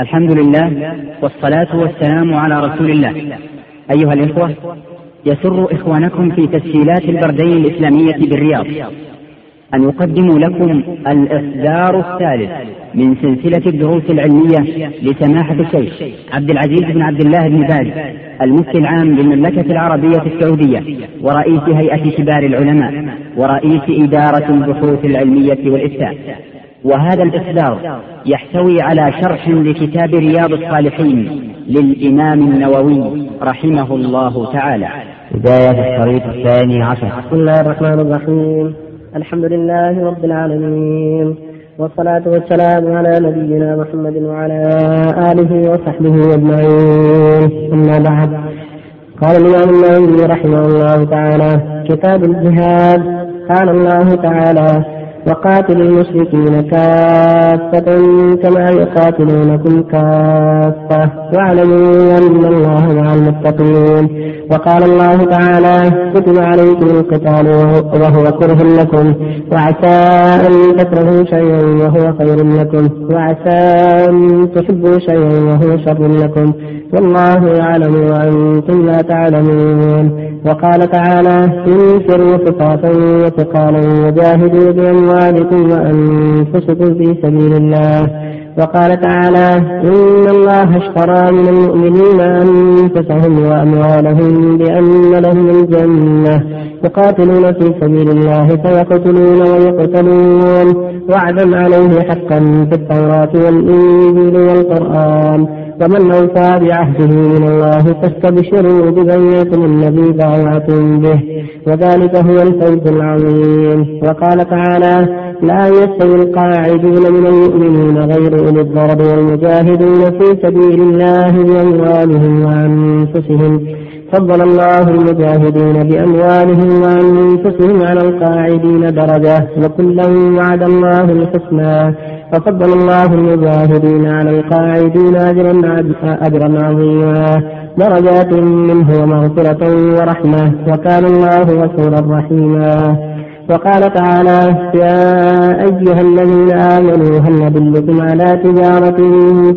الحمد لله والصلاة والسلام على رسول الله. أيها الإخوة يسر إخوانكم في تسجيلات البردين الإسلامية بالرياض أن يقدموا لكم الإصدار الثالث من سلسلة الدروس العلمية لسماحة الشيخ عبد العزيز بن عبد الله بن باز المفتي العام للمملكة العربية السعودية ورئيس هيئة كبار العلماء ورئيس إدارة البحوث العلمية والإفتاء. وهذا الإصدار يحتوي على شرح لكتاب رياض الصالحين للإمام النووي رحمه الله تعالى. بداية الشريط الثاني عشر. بسم الله الرحمن الرحيم. الحمد لله رب العالمين. والصلاة والسلام على نبينا محمد وعلى آله وصحبه أجمعين. أما بعد قال الإمام النووي رحمه الله تعالى كتاب الجهاد. قال الله تعالى وقاتلوا المشركين كافة كما يقاتلونكم كافة. واعلموا أن الله مع المتقين. وقال الله تعالى كتب عليكم القتال وهو كره لكم. وعسى أن تكرهوا شيئا وهو خير لكم. وعسى أن تحبوا شيئا وهو شر لكم. والله يعلم وأنتم لا تعلمون. وقال تعالى انفروا خفافا وثقالا وجاهدوا بأموالكم وأنفسكم في سبيل الله. وقال تعالى إن الله اشترى من المؤمنين أنفسهم وأموالهم بأن لهم الجنة يقاتلون في سبيل الله فيقتلون ويقتلون. وعدا عليه حقا في التوراة والإنجيل والقرآن. ومن أوفى بعهده من الله فاستبشروا ببيعكم الذي بايعتم به. وذلك هو الفوز العظيم. وقال تعالى لا يستوي القاعدون من المؤمنين غير أولي الضرب والمجاهدون في سبيل الله بأموالهم وأنفسهم. فضل الله المجاهدين بأموالهم وأنفسهم على القاعدين درجة وكلا وعد الله الحسنى. وفضل الله المجاهدين على القاعدين أجرا أجرا عظيما. درجات منه ومغفرة ورحمة وكان الله غفورا رحيما. وقال تعالى يا أيها الذين آمنوا هل ندلكم على تجارة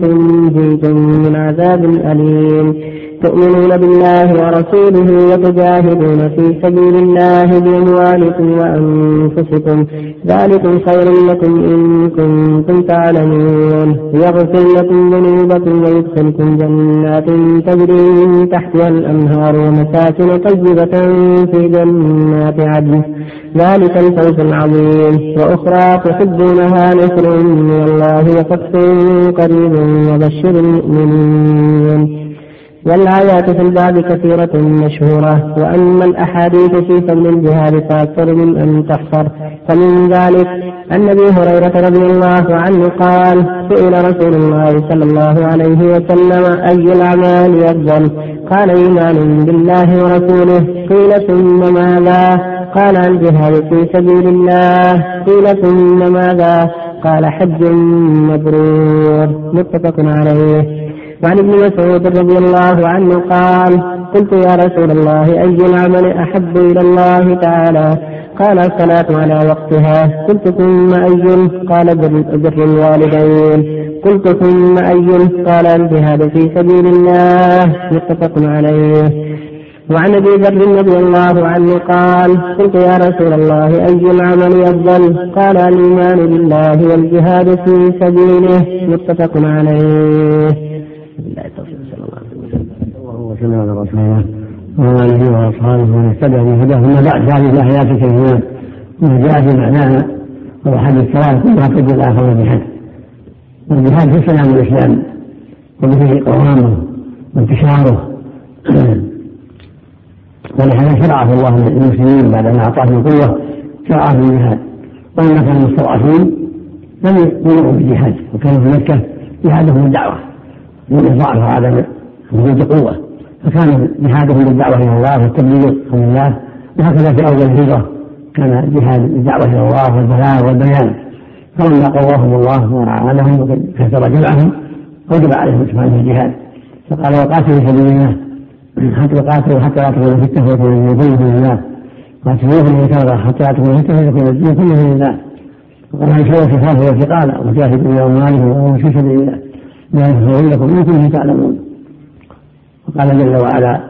تنجيكم من عذاب أليم؟ تؤمنون بالله ورسوله وتجاهدون في سبيل الله بأموالكم وأنفسكم. ذلكم خير لكم إن كنتم تعلمون. يغفر لكم ذنوبكم ويدخلكم جنات تجري من تحتها الأنهار ومساكن طيبة في جنات عدن. ذلك الفوز العظيم. وأخرى تحبونها نصر من الله وفتح قريب وبشر المؤمنين. والآيات في الباب كثيرة مشهورة وأما الأحاديث في فضل الجهاد فأكثر من أن تحصر. فمن ذلك عن أبي هريرة رضي الله عنه قال سئل رسول الله صلى الله عليه وسلم أي الأعمال أفضل؟ قال إيمان بالله ورسوله. قيل ثم ماذا؟ قال الجهاد في سبيل الله. قيل ثم ماذا؟ قال حج مبرور. متفق عليه. وعن ابن مسعود رضي الله عنه قال قلت يا رسول الله أي العمل أحب إلى الله تعالى؟ قال الصلاة على وقتها. قلت ثم أي؟ قال بر الوالدين. قلت ثم أي؟ قال الجهاد في سبيل الله. متفق عليه. وعن أبي ذر رضي الله عنه قال قلت يا رسول الله أي العمل أفضل؟ قال الإيمان بالله والجهاد في سبيله. متفق عليه. بالله التوفيق صلى الله عليه وسلم على رسول الله وعلى آله وأصحابه ومن اهتدى بهداه. أما بعد هذه الآيات الكريمات ما جاء في معناها وهو حد الثلاث كلها تدل الآخر بحد والجهاد في سلام الإسلام وبه قوامه وانتشاره. ولهذا شرعه الله للمسلمين بعد أن أعطاهم القوة شرعه الجهاد. ولما كانوا مستضعفين لم يمنعوا بالجهاد وكانوا في مكة جهادهم الدعوة. من ضعف وعدم وجود قوة. فكان جهادهم بالدعوة إلى الله والتبليغ عن الله. وهكذا في أول الهجرة كان جهاد الدعوة إلى الله والبلاغ والبيان. فلما قواهم الله وأعانهم وكثر جمعهم وجب عليهم سبحانه الجهاد. فقال وقاتلوا في سبيل الله. حتى قاتلوا حتى لا تكون فتنة ويكون الدين لله. قاتلوهم من حتى لا تكون فتنة ويكون الدين كله لله. وقال يسوي كفافه وثقالا وجاهدوا بأموالهم وهو في سبيل الله ذلك خير لكم إن كنتم تعلمون. وقال جل وعلا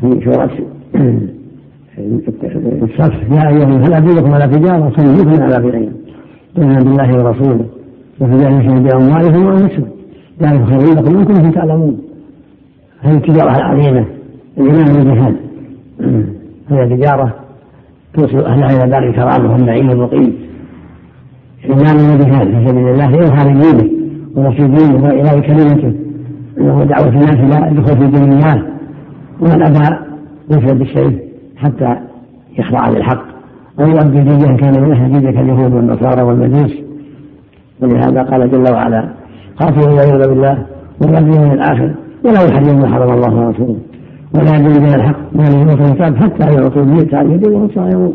في سورة الصف يا أيها هل أدلكم على تجارة تنجيكم على غيرين تؤمنون بالله ورسوله وفي ذلك بأموالهم وأنفسهم ذلك خير لكم إن كنتم تعلمون. هذه التجارة العظيمة الإيمان والجهاد هي تجارة توصل أهلها إلى دار الكرامة والنعيم المقيم إيمان وجهاد في سبيل الله لإظهار دينه ونصر دينه وإلى كلمته. ودعوة الناس إلى الدخول في دين الله. ومن أبى يفعل بالشيء حتى يخضع للحق. أو يؤدي كان من أهل كاليهود والنصارى والمجوس. ولهذا قال جل وعلا قاتلوا العياذ بالله والذين الآخر ولا يحرمون ما حرم الله ورسوله. ولا يدين من الحق لم يعطوا حتى يعطوا الميت عن يدين وهم صاغرون.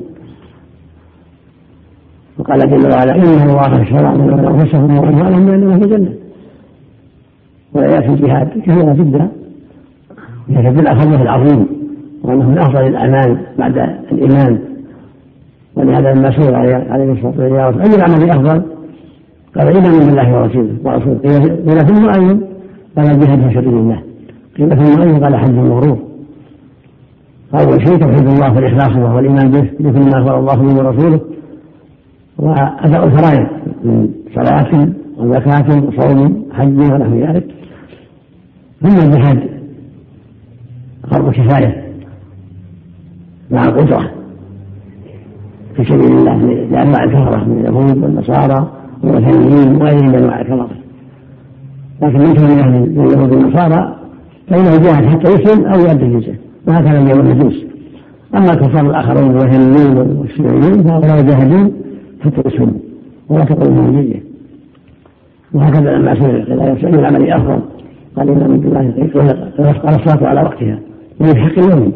وقال جل وعلا ان الله اشترى من انفسهم واموالهم بان في الجنة. والايات الجهاد كثيره جدا. يتدل على فضله العظيم وأنه من أفضل الأعمال بعد الإيمان. ولهذا لما سئل عليه الصلاة والسلام أي العمل أفضل؟ قال إيمان بالله ورسوله. ورسوله قيل ثم أيضا قال الجهاد في سبيل الله. قيل ثم أيضا قال حج مبرور أول شيء توحيد الله والإخلاص له والإيمان به بكل ما أخبر الله به ورسوله. وأداء الفرائض من صلاة وزكاة وصوم حج ونحو ذلك. ثم الجهاد فرض كفاية مع القدرة في سبيل الله لأنواع الكفرة من اليهود والنصارى والوثنيين وغيرهم من أنواع الكفرة. لكن من كان من اليهود والنصارى فإنه جاهد حتى يسلم أو يؤدي الجزية وهكذا اليوم المجوس أما الكفار الآخرون الوثنيين والشيوعيين فهؤلاء يجاهدون حتى يسلموا ولا تقول الجزية وهكذا لما سئل أي العمل أفضل قال إن من الله قال الصلاة على وقتها. ومن حق المؤمن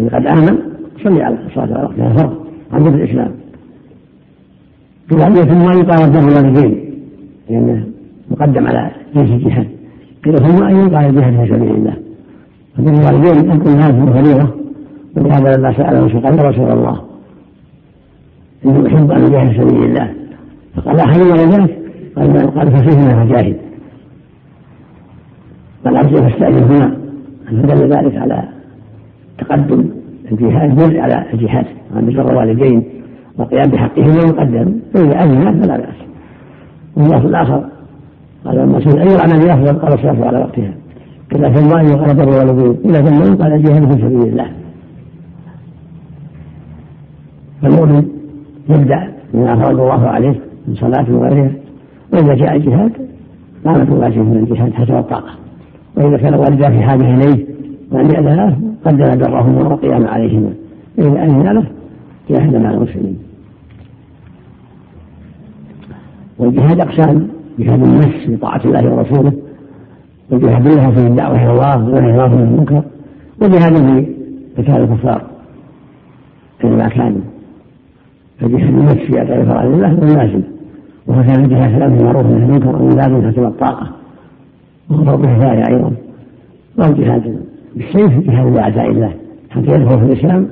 إن قد آمن صلي على الصلاة على وقتها. فرض عن الإسلام. قيل ثم يقال بر الوالدين لأنه مقدم على جنس الجهاد. قيل ثم أن يقال الجهاد في سبيل الله. فبر الوالدين يكون هذه فريضة ولهذا لما سأل موسى قال يا رسول الله. إني أحب أن أجاهد في سبيل الله. فقال أحد ولدك قال قال ففيهما فجاهد. قال أرجو فاستأذن هنا. فدل ذلك على تقدم الجهاد بر على الجهاد. عن بر الوالدين والقيام بحقهما مقدم فإذا أذن فلا بأس. والله الآخر قال سئل أي العمل أفضل قال الصلاة على وقتها إذا ثم أن يقال بر والدين إذا ثم قال الجهاد في سبيل الله. فالمؤمن يبدأ بما فرض الله عليه من صلاة وغيرها. وإذا جاء الجهاد قامت الواجب من الجهاد حسب الطاقة وإذا كان والداه في حاجة إليه وأن يأذنه قدم برهما وقيام عليهما. فإذا أذن له جاهد مع المسلمين. والجهاد أقسام. جهاد النفس بطاعة الله ورسوله. وجهاد الله في الدعوة إلى الله والإعراض عن المنكر. وجهاد في قتال الكفار. كما كان النفس في أداء فرائض الله هو لازم وهو كان جهاد الأمر بالمعروف والنهي عن المنكر ومن لازم حسب الطاقة وهو فرض كفاية أيضا والجهاد بالسيف جهاد لأعداء الله حتى يدخل في الإسلام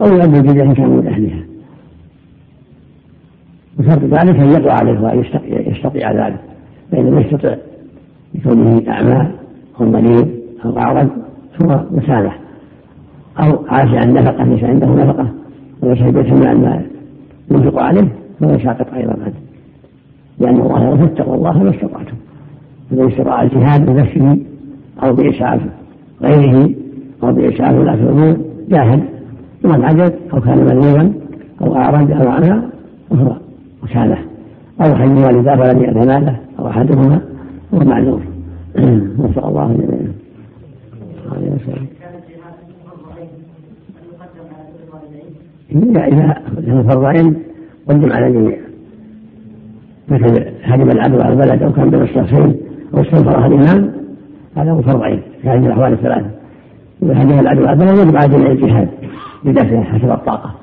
أو يؤدي إن كان من أهلها وشرط ذلك أن يقع عليه ويستطيع ذلك فإن لم يستطع لكونه أعمى أو مريض أو أعرج ثم مسامح أو عاش عن نفقة ليس عنده نفقة وليس بيت ما ينفق عليه فهو ساقط أيضا عنه. لأن الله يقول فاتقوا الله ما استطعتم. فمن استطاع الجهاد بنفسه أو بإسعاف غيره أو بإسعاف ولاة الأمور جاهد. ومن عجز أو كان مريضا أو أعرج أو عنها فهو مسامح أو حي والداه فلم يأذنا له أو أحدهما هو معذور. نسأل الله جميعا إذا إذا كان فرضين قدم على الجميع مثل هدم العدو على البلد أو كان بين الشخصين أو استنفرها الإمام هذا هو فرض عين في هذه الأحوال الثلاثة. إذا هدم العدو على البلد يجب على جميع الجهاد بدفعه حسب الطاقة.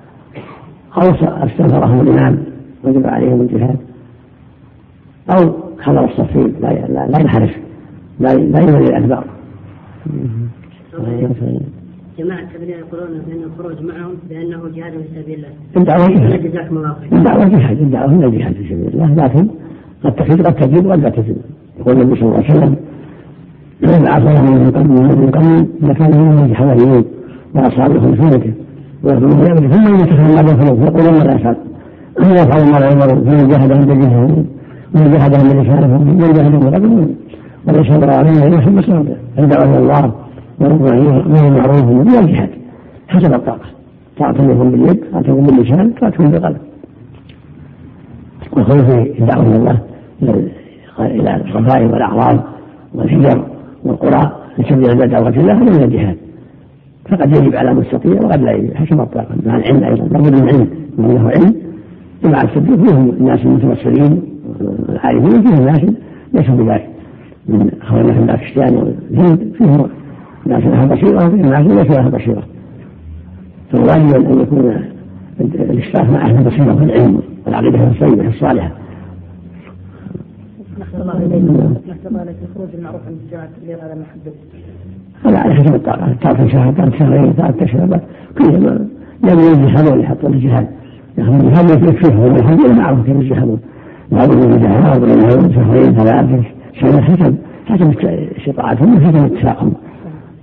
أو استنفرهم الإمام وجب عليهم الجهاد. أو حضر الصفين لا لا, لا ينحرف لا لا يولي جماعة التبليغ يقولون بأن الخروج معهم بأنه جهاد في سبيل الله. الدعوة جهاد. جزاكم الله خير. الدعوة جهاد، الدعوة هي جهاد في سبيل الله، لكن قد تفيد قد تجد وقد لا تفيد. يقول النبي صلى الله عليه وسلم بعث له من قبل من قبل لكان منهم الحواريين واصحاب خلفانته ويقولون ذلك ثم ينتهي ما يفعلون فيقولون ماذا يفعل أن يفعل ما لا يمر فمن جهدهم بجهدهم ومن جهدهم بلسانهم ومن جهدهم بقلبهم وليس الله علينا ان يحب صلاه الدعوه إلى الله وهو معروف من الجهاد حسب الطاقة. طاعة منهم باليد طاعة باللسان طاعة بالقلب والخروج في إلى الله إلى الصفائح والأعراض والحجر والقرى لتبليغ دعوة الله هذا من الجهاد. فقد يجب على المستطيع وقد لا يجب. حسب الطاقة. مع العلم أيضا. لابد من علم. من له علم. ومع التبليغ فيهم الناس المتوسلين العارفين فيهم ناس ليسوا بذلك. من اخواننا في والهند فيهم ناس لها بصيره وفيهم ناس ليس لها بصيره فالواجب ان يكون الإشراف مع أهل البصيرة والعلم والعقيدة الطيبه الصالحة. الله إليك. الخروج المعروف عند الجماعة التبليغ هذا محدد هذا على حسب الطاقة. ثلاث شهر ثلاث شهرين ثلاث أشهر كلهم لم يجهزون يحطون الجهاد. ياخذون الجهاد يكفيهم الحمد لله معروف كيف يجهزون بعضهم يجهز بعضهم شهرين ثلاث سنة حسب حسب استطاعتهم وحسب اتفاقهم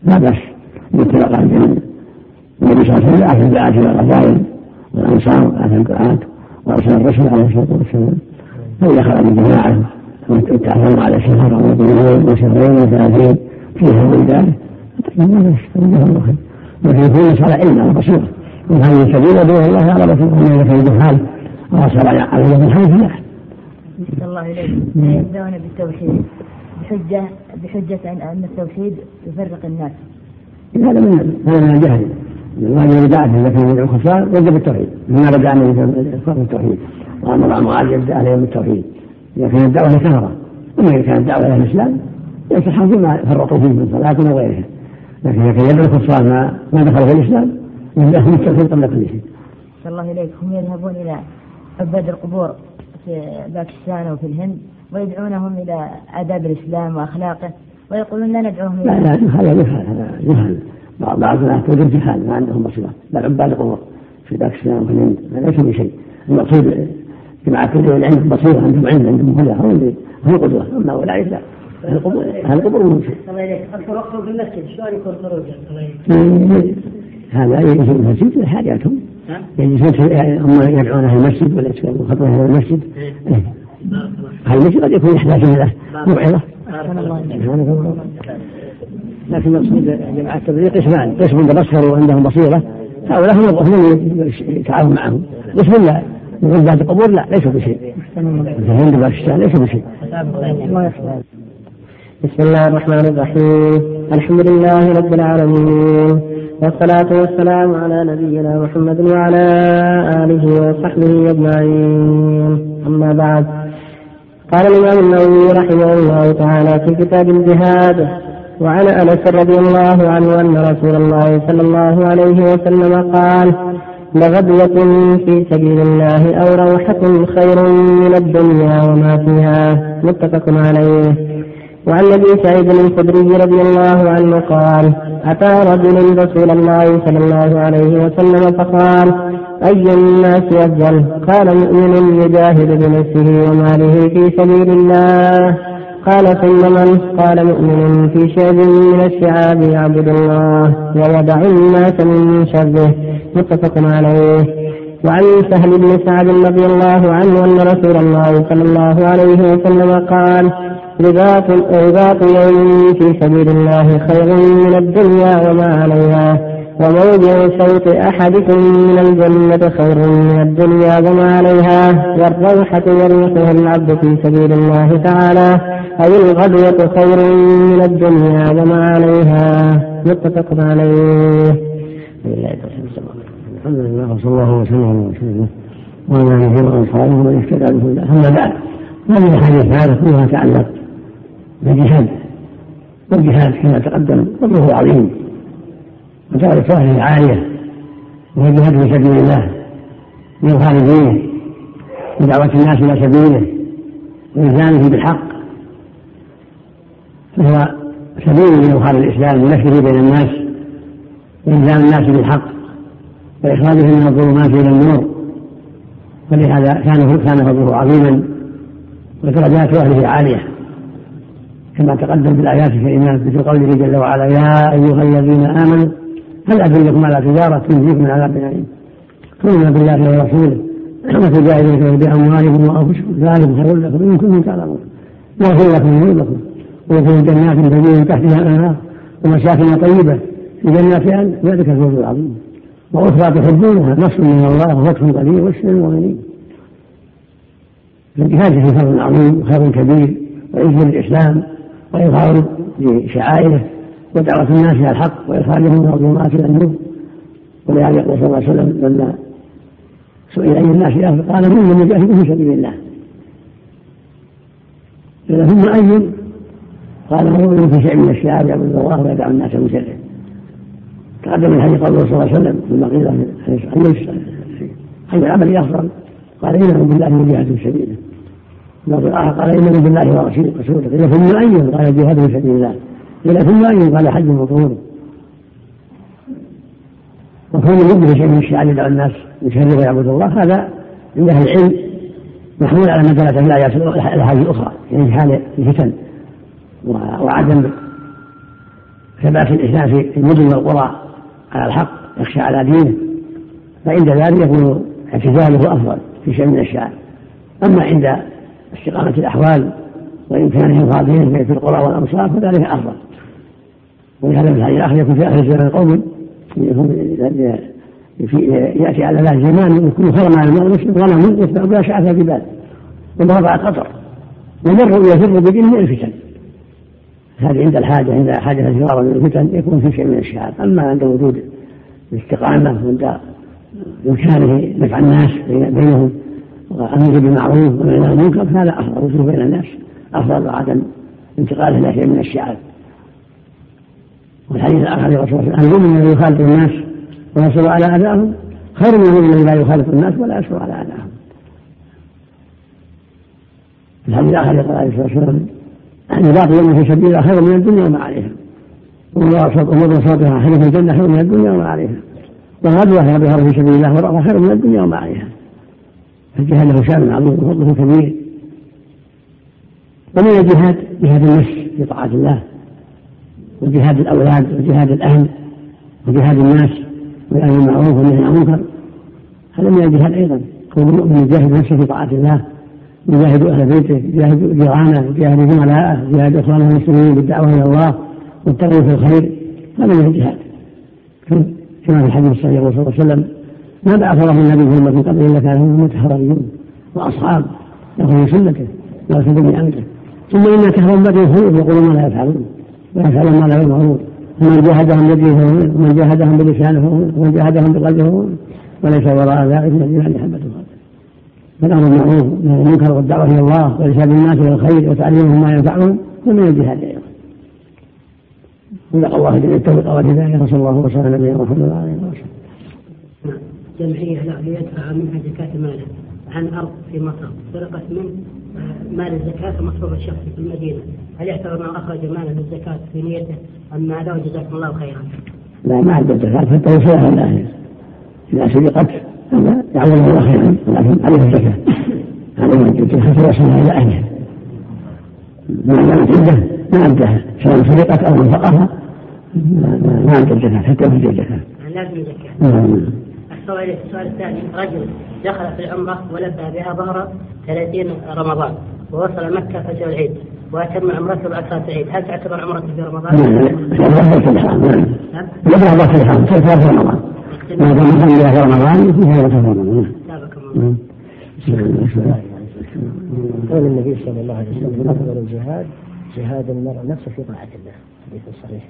لا بأس. بالاتفاق الجنة. النبي صلى الله عليه وسلم أتى الدعاة إلى الرذائل والأنصار أتى الدعاة وأرسل الرسل عليه الصلاة والسلام. فإذا خرج الجماعة وتعلم على شهر أو وشهرين وثلاثين فيها من ذلك فإنه جزاه الله خير لكن يكون على علم على بصيرة وهذه سبيل دون الله على بصيرة ومن ذكر الجهال وصار على يد الحي فلا الله إليك يبدأون بالتوحيد. بحجة بحجة أن التوحيد يفرق الناس. هذا من هذا من الجهل الواجب بدعته لكن يدعو الخسران يبدا بالتوحيد مما بدا عنه بالتوحيد وأمر معاذ يبدأ عليهم بالتوحيد. إذا كانت الدعوة لكثره أما إذا كانت الدعوة إلى الإسلام ينصحهم فيما فرطوا فيه من صلاة وغيرها لكن إذا كان يدعو الكفار ما ما دخل في الإسلام يبداهم التوحيد قبل كل شيء. الله إليك. هم يذهبون إلى عباد القبور في باكستان وفي الهند. ويدعونهم إلى آداب الإسلام وأخلاقه ويقولون لا ندعوهم إلى لا لا هذا جهال هذا جهال بعض الناس توجد جهال ما عندهم بصيره بل عباد القبور في باكستان وفي الهند. ليس بشيء. المقصود جماعة كل عندهم بصيرة عندهم علم عندهم هدى هم اللي هم قدوة أما أولئك لا أهل القبور أهل القبور هم شيء. الخروج في المسجد. شلون يكون خروج؟ هذا يجلسون في المسجد لحاجاتهم يجلسون هم يدعون أهل المسجد ولا يتكلمون خطبة أهل المسجد. المسجد قد يكون يحتاج إلى موعظه لكن المقصود جماعة التبليغ قسمان. قسم تبصروا وعندهم بصيرة. هؤلاء هم هم يتعاون معهم. قسم لا. من عباد القبور لا. ليسوا بشيء. الهند باكستان ليسوا بشيء. بسم الله الرحمن الرحيم. الحمد لله رب العالمين. والصلاة والسلام على نبينا محمد وعلى آله وصحبه أجمعين. أما بعد. قال الإمام النووي رحمه الله تعالى في كتاب الجهاد وعن أنس رضي الله عنه أن رسول الله صلى الله عليه وسلم قال لغدوة في سبيل الله أو روحة خير من الدنيا وما فيها. متفق عليه. وعن أبي سعيد الخدري رضي الله عنه قال أتى رجل رسول الله صلى الله عليه وسلم فقال أي الناس أفضل؟ قال مؤمن يجاهد بنفسه وماله في سبيل الله. قال ثم من؟ قال مؤمن في شعب من الشعاب يعبد الله ويدع الناس من شره. متفق عليه. وعن سهل بن سعد رضي الله عنه أن رسول الله صلى الله عليه وسلم قال رباط رباط يوم في سبيل الله خير من الدنيا وما عليها. وموضع صوت أحدكم من الجنة خير من الدنيا وما عليها. والروحة يريحها العبد في سبيل الله تعالى. أي الغدوة خير من الدنيا وما عليها. متفق عليه. الحمد لله وصلى الله وسلم على رسول الله وعلى آله وأصحابه ومن اهتدى بهداه. أما بعد هذه الأحاديث هذا كلها تعلق بالجهاد والجهاد كما تقدم فضله عظيم وتعرفه عالية وهو الجهاد في سبيل الله لإظهار دينه ودعوة الناس إلى سبيله وإلزامه بالحق فهو سبيل لإظهار الإسلام ونشره بين الناس وإلزام الناس بالحق وإخراجهم من الظلمات إلى النور ولهذا كان كان فضله عظيما ودرجات أهله عالية. كما تقدم في الآيات الكريمات مثل قوله جل وعلا يا أيها الذين آمنوا هل أدلكم على تجارة تنجيكم من عذاب أليم تؤمنون بالله ورسوله وتجاهدون بأموالكم وأنفسكم ذلك خير لكم إن كنتم تعلمون. يغفر لكم ذنوبكم ويدخل جنات تجري من تحتها الأنهار ومساكن طيبة في جنات عدن ذلك الفوز العظيم. وأخرى تحبونها نصر من الله وفتح قدير واشر المؤمنين. فالجهاد في فضل عظيم وخير كبير وعز للإسلام. وإظهار لشعائره ودعوة الناس إلى الحق وإخراجهم من الظلمات إلى النور. ولهذا يقول صلى الله عليه وسلم لما سئل أي الناس أفضل قال من لم يجاهد في سبيل الله. قيل ثم أي؟ قال هو في شيء من الشعاب يعبد الله ويدع الناس من شره. تقدم الحديث قوله صلى الله عليه وسلم ثم قيل أي العمل أفضل قال إنه بالله وجهاد في سبيله. قال إنه بالله ورسوله قيل ثم أي قال الجهاد في سبيل الله. قيل ثم أي قال حج مطهور. وكون يجب شيء من الشعر يدعو الناس يشرك ويعبد الله هذا عند أهل العلم محمول على في الايات الاحاديث الأخرى يعني حال الفتن وعدم ثبات الاسلام في المدن والقرى على الحق يخشى على دينه. فعند ذلك يكون اعتزاله أفضل في شيء من الشعر أما عند استقامه الأحوال وامكانه افراد في القرى والأمصار فذلك أفضل. ولهذا في الحديث الآخر يكون في آخر الزمان قوم يأتي على ذلك زمان يكون خير على المسلم غنم يتبع بها شعث الجبال ومرضى قطر ومروا يفر بدين من الفتن. هذه عند الحاجة عند حاجة الفرار من الفتن يكون في شيء من الشهاد أما عند وجود الاستقامة وعند إمكانه نفع الناس بينهم والأمر بالمعروف والنهي عن المنكر فهذا أفضل وجوده بين الناس أفضل وعدم انتقاله إلى شيء من الشعاب والحديث لرسول الله المؤمن الذي يخالط الناس ويصبر على أذاهم خير من المؤمن الذي لا يخالط الناس ولا يصبر على أذاهم. الحديث الآخر يقول عليه الصلاة والسلام أن باقي يوم في سبيل الله خير من الدنيا وما عليها. ومر صوتها خير في الجنة خير من الدنيا وما عليها. وغدوة بها في سبيل الله خير من الدنيا وما عليها. فالجهاد له شان عظيم وفضله كبير. ومن الجهاد جهاد النفس في طاعة الله وجهاد الأولاد وجهاد الأهل وجهاد الناس والأمر بالمعروف والنهي عن المنكر. هذا من الجهاد أيضا. كون المؤمن يجاهد نفسه في طاعة الله يجاهد أهل بيته يجاهد جيرانه يجاهد زملائه يجاهد إخوانه المسلمين بالدعوة إلى الله والترغيب في الخير. هذا من الجهاد. كما في الحديث الصحيح صلى الله عليه وسلم ما بعث الله النبي في أمة قبل إلا كان هم متحررون وأصحاب يأخذون سنته ويأخذون بأمره ثم إن كهرا بدوا يقولون ما لا يفعلون ويفعلون ما لا يؤمرون ومن جاهدهم بيده ومن جاهدهم بلسانه ومن جاهدهم بقلبه وليس وراء ذلك من الإيمان حبة خردل فالأمر بالمعروف والنهي المنكر والدعوة إلى الله وإرشاد الناس إلى الخير وتعليمهم ما ينفعهم ومن الجهاد أيضا. صدق الله جل التوفيق والهداية. صلى الله وسلم على نبينا محمد وعلى آله وصحبه. جمعية لا ليدفع منها زكاة ماله عن أرض في مصر سرقت من مال الزكاة مصروف الشخصي في المدينة. هل يعتبر أنه أخرج مالا للزكاة في نيته؟ أم ماذا وجزاكم الله خيرا؟ لا ما عنده زكاة حتى يوصلها الأهل إذا سرقت هذا يعوض الله خيرا. ولكن عليه الزكاة. هذا ما عنده حتى يوصلها إلى أهلها. ما دامت عنده ما عندها. سواء سرقت أو انفقها ما عنده زكاة. حتى يخرج الزكاة. لازم الزكاة. السؤال السؤال الثاني رجل دخل في العمرة ولبى بها ظهر 30 رمضان ووصل مكة فجر العيد وأتم عمرته بعد العيد هل تعتبر عمرته في رمضان؟ نعم يبلغ ضغط الحرام في رمضان ما دام مثلا في رمضان فيها يوم رمضان قول النبي صلى الله عليه وسلم أفضل الجهاد جهاد المرء نفسه في طاعة الله حديث صحيح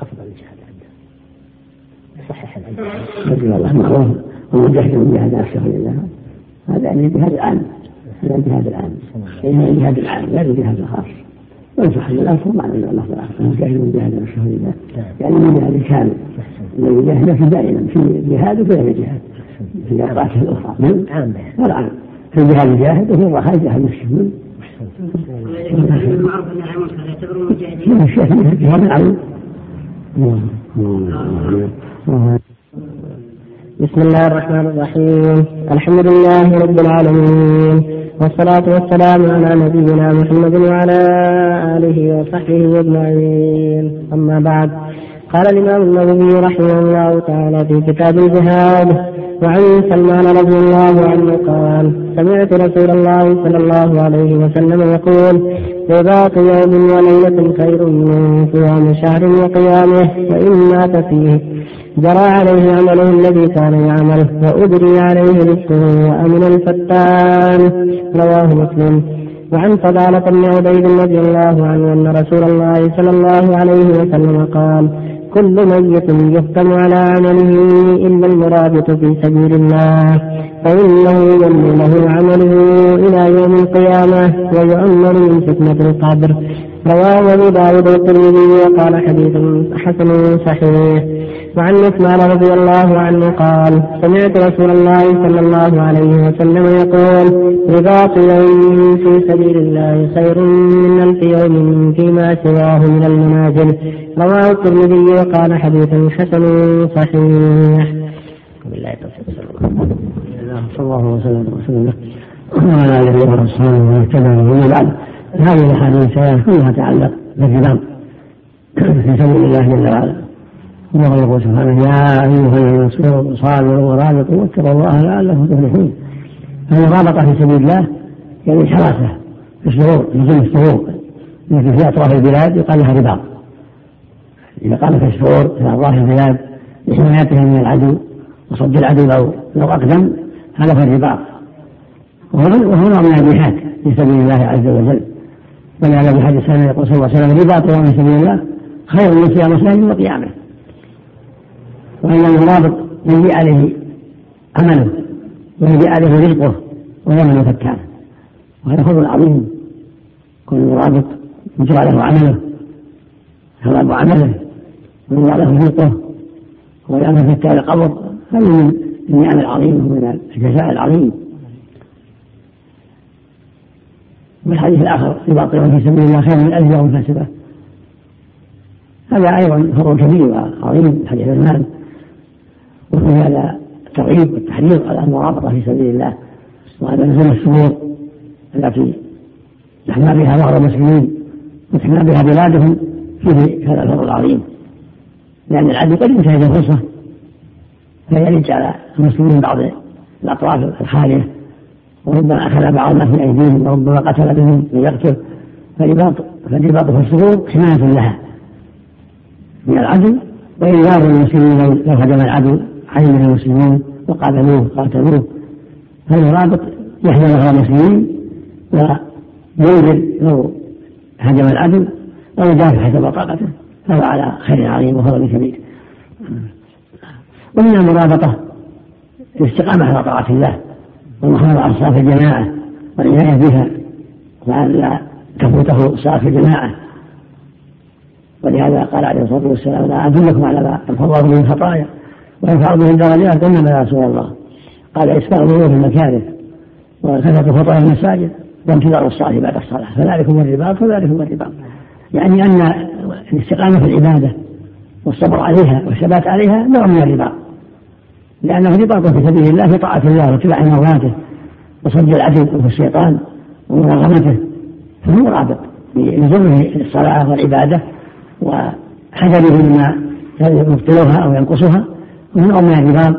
أفضل الجهاد عنده صحح رضي الله معروف ومن جهد من جهاد نفسه لله هذا يعني الجهاد العام هذا الجهاد العام يعني الجهاد العام لا الجهاد الخاص ويصح ان الافضل معنى اللفظ الآخر انه جاهد من جهاد نفسه لله يعني من جهاد الكامل. الذي يجاهد نفسه دائما في جهاد وفي غير جهاد. في اوقاته الأخرى. نعم عام. هذا في الجهاد الجاهد وفي الرخاء جهاد نفسه المعروف ان المنكر يعتبرون مجاهدين. الشيخ جهاد بسم الله الرحمن الرحيم. الحمد لله رب العالمين. والصلاة والسلام على نبينا محمد وعلى آله وصحبه أجمعين. أما بعد. قال الإمام النووي رحمه الله تعالى في كتاب الجهاد وعن سلمان رضي الله عنه قال سمعت رسول الله صلى الله عليه وسلم يقول رباط يوم وليلة خير من صيام شهر وقيامه وإن مات فيه جرى عليه عمله الذي كان يعمل وأجري عليه رزقه وأمن الفتان. رواه مسلم. وعن فضالة بن عبيد رضي الله عنه أن رسول الله صلى الله عليه وسلم قال كل ميت يختم على عمله إلا المرابط في سبيل الله. فإنه يملي له عمله إلى يوم القيامة ويؤمر من فتنة القبر. رواه أبو داود والترمذي وقال حديث حسن صحيح. وعن عثمان رضي الله عنه قال سمعت رسول الله صلى الله عليه وسلم يقول رباط يوم في سبيل الله خير من ألف يوم فيما سواه من المنازل رواه الترمذي وقال حديث حسن صحيح. بالله التوفيق صلى الله وسلم وسلم وعلى آله وصحبه ومن اهتدى بعد. هذه الأحاديث كلها تتعلق بالرباط في سبيل الله جل وعلا. الله يقول سبحانه يا أيها الذين صابروا ورابطوا واتقوا الله لعلكم تفلحون. فالمرابطه في سبيل الله يعني حراسة في الشهور لزوم الشهور التي في أطراف البلاد يقال لها رباط. إذا قامت الشهور في اطراف البلاد لحمايتها من العدو وصد العدو لو لو أقدم هذا هو الرباط. وهو نوع من الجهاد في سبيل الله عز وجل. ولهذا في حديث يقول صلى الله عليه وسلم رباط في سبيل الله خير من صيام شهر وقيامه. وأن المرابط يجي عليه عمله ويجي عليه رزقه ويمن فكانه وهذا فضل عظيم. كل مرابط يجرى له عمله ثواب عمله ويجرى له رزقه ويأمن فتان القبر هذه من النعم العظيمة ومن الجزاء العظيم. والحديث الآخر رباط في سبيل الله خير من يوم فاسبة هذا أيضا فضل كبير وعظيم حديث المال وفي هذا الترغيب والتحريض على المرابطة في سبيل الله. وهذا نزول الشهور التي نحمى بها بعض المسلمين وتحمى بها بلادهم فيه هذا الفضل العظيم. لأن العدو قد ينتهز الفرصة. فيلج على المسلمين بعض الأطراف الخالية وربما أخذ بعض الناس من أيديهم وربما قتل بهم ليقتل. فالرباط فالرباط في الصدور حماية لها. من العدو وإنذار المسلمين لو هدم العدو علم المسلمون وقاتلوه قاتلوه. فالمرابط يحمل على المسلمين وينذر لو هجم العدو ويدافع حسب طاقته فهو على خير عظيم وفضل كبير ومن المرابطة الاستقامة على طاعة الله والمحافظة على صلاة الجماعة والعناية بها وأن لا تفوته صلاة الجماعة. ولهذا قال عليه الصلاة والسلام لا أدلكم على ما الفضل من الخطايا ويرفع به الدرجات قلنا يا رسول الله. قال إسباغ الوضوء في المكاره وكثرة خطايا المساجد وامتدار الصلاة بعد الصلاة فذلكم الرباط فذلكم الرباط يعني أن الاستقامة في العبادة والصبر عليها والثبات عليها نوع من الرباط لأنه رباط في سبيل الله في طاعة الله واتباع مرواته وصد العدل والشيطان ومراغمته فهو رابط بلزومه الصلاة والعبادة وحذره مما يبطلها أو ينقصها وهو من الرباط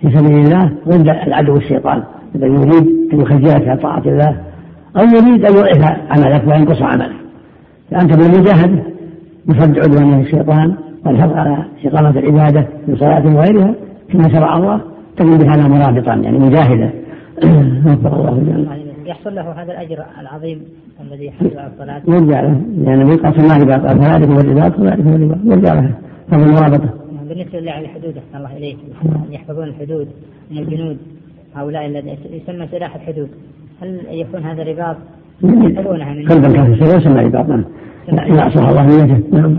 في سبيل الله ضد العدو الشيطان الذي يريد أن يخجلك عن طاعة الله أو يريد أن يضعف عملك وينقص عملك. فأنت بالمجاهدة بصد عدوان الشيطان والحرص على إقامة العبادة في صلاة وغيرها كما شرع الله تكون بهذا مرابطا يعني مجاهدا وفق الله جل يحصل له هذا الأجر العظيم الذي يحصل على الصلاة. يرجع له لأن يعني يقاس ما رباط فذلك هو الرباط وذلك هو الرباط يرجع له. هذا المرابطه بالنسبة للحدود أحسن الله إليك. يحفظون الحدود من الجنود هؤلاء الذين يسمى سلاح الحدود. هل يكون هذا رباط؟ يحفظونها من قلبا كان في يسمى رباط. نعم. اذا اصلح الله نيته. نعم.